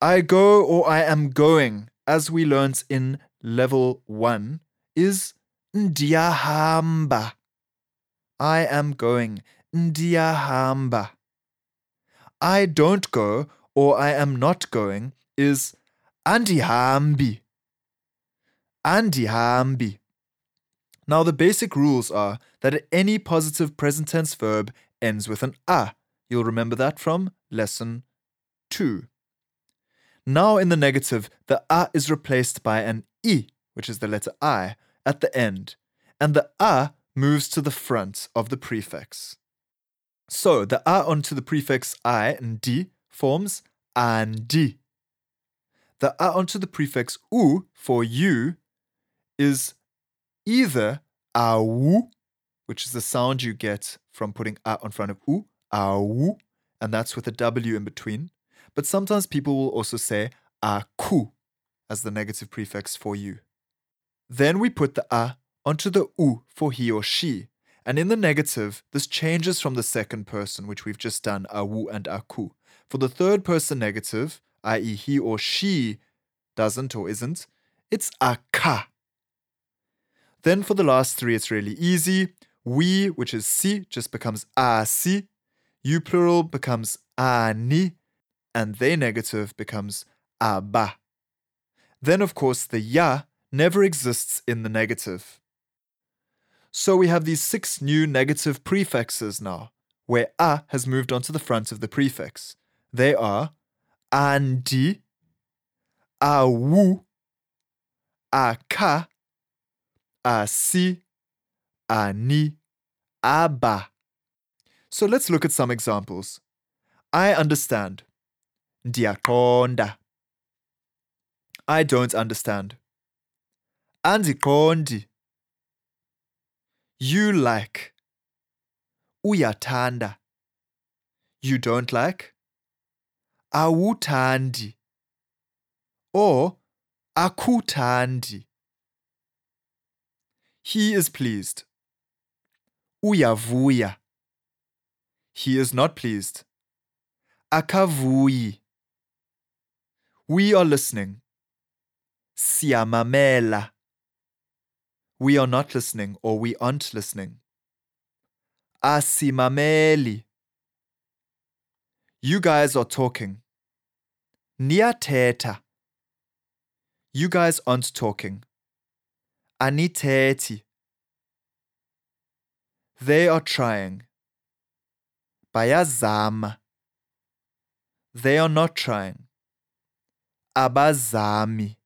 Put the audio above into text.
I go or I am going, as we learnt in level 1, is ndiyahamba. I am going. Ndiyahamba. I don't go or I am not going is andihambi. Andihambi. Now the basic rules are that any positive present tense verb ends with an a. You'll remember that from lesson 2. Now in the negative, the a is replaced by an i, which is the letter i, at the end, and the a moves to the front of the prefix. So the a onto the prefix i and d forms andi. The a onto the prefix u for you is either au, which is the sound you get from putting a on front of u, au, and that's with a w in between. But sometimes people will also say aku as the negative prefix for you. Then we put the a onto the u for he or she. And in the negative, this changes from the second person, which we've just done, awu and aku. For the third person negative, i.e., he or she doesn't or isn't, it's aka. Then for the last three, it's really easy. We, which is si, just becomes asi. You plural becomes ani. And they negative becomes aba. Then, of course, the ya never exists in the negative. So we have these six new negative prefixes now, where a has moved onto the front of the prefix. They are andi, awu, aka, asi, ani, aba. So let's look at some examples. I understand. Ndiyaqonda. I don't understand. Andiqondi. You like. Uyathanda. You don't like. Awuthandi. Or akuthandi. He is pleased. Uyavuya. He is not pleased. Akavuyi. We are listening. Siyamamela. We are not listening or we aren't listening. Asimameli. You guys are talking. Niyathetha. You guys aren't talking. Anithethi. They are trying. Bayazama. They are not trying. Abazame.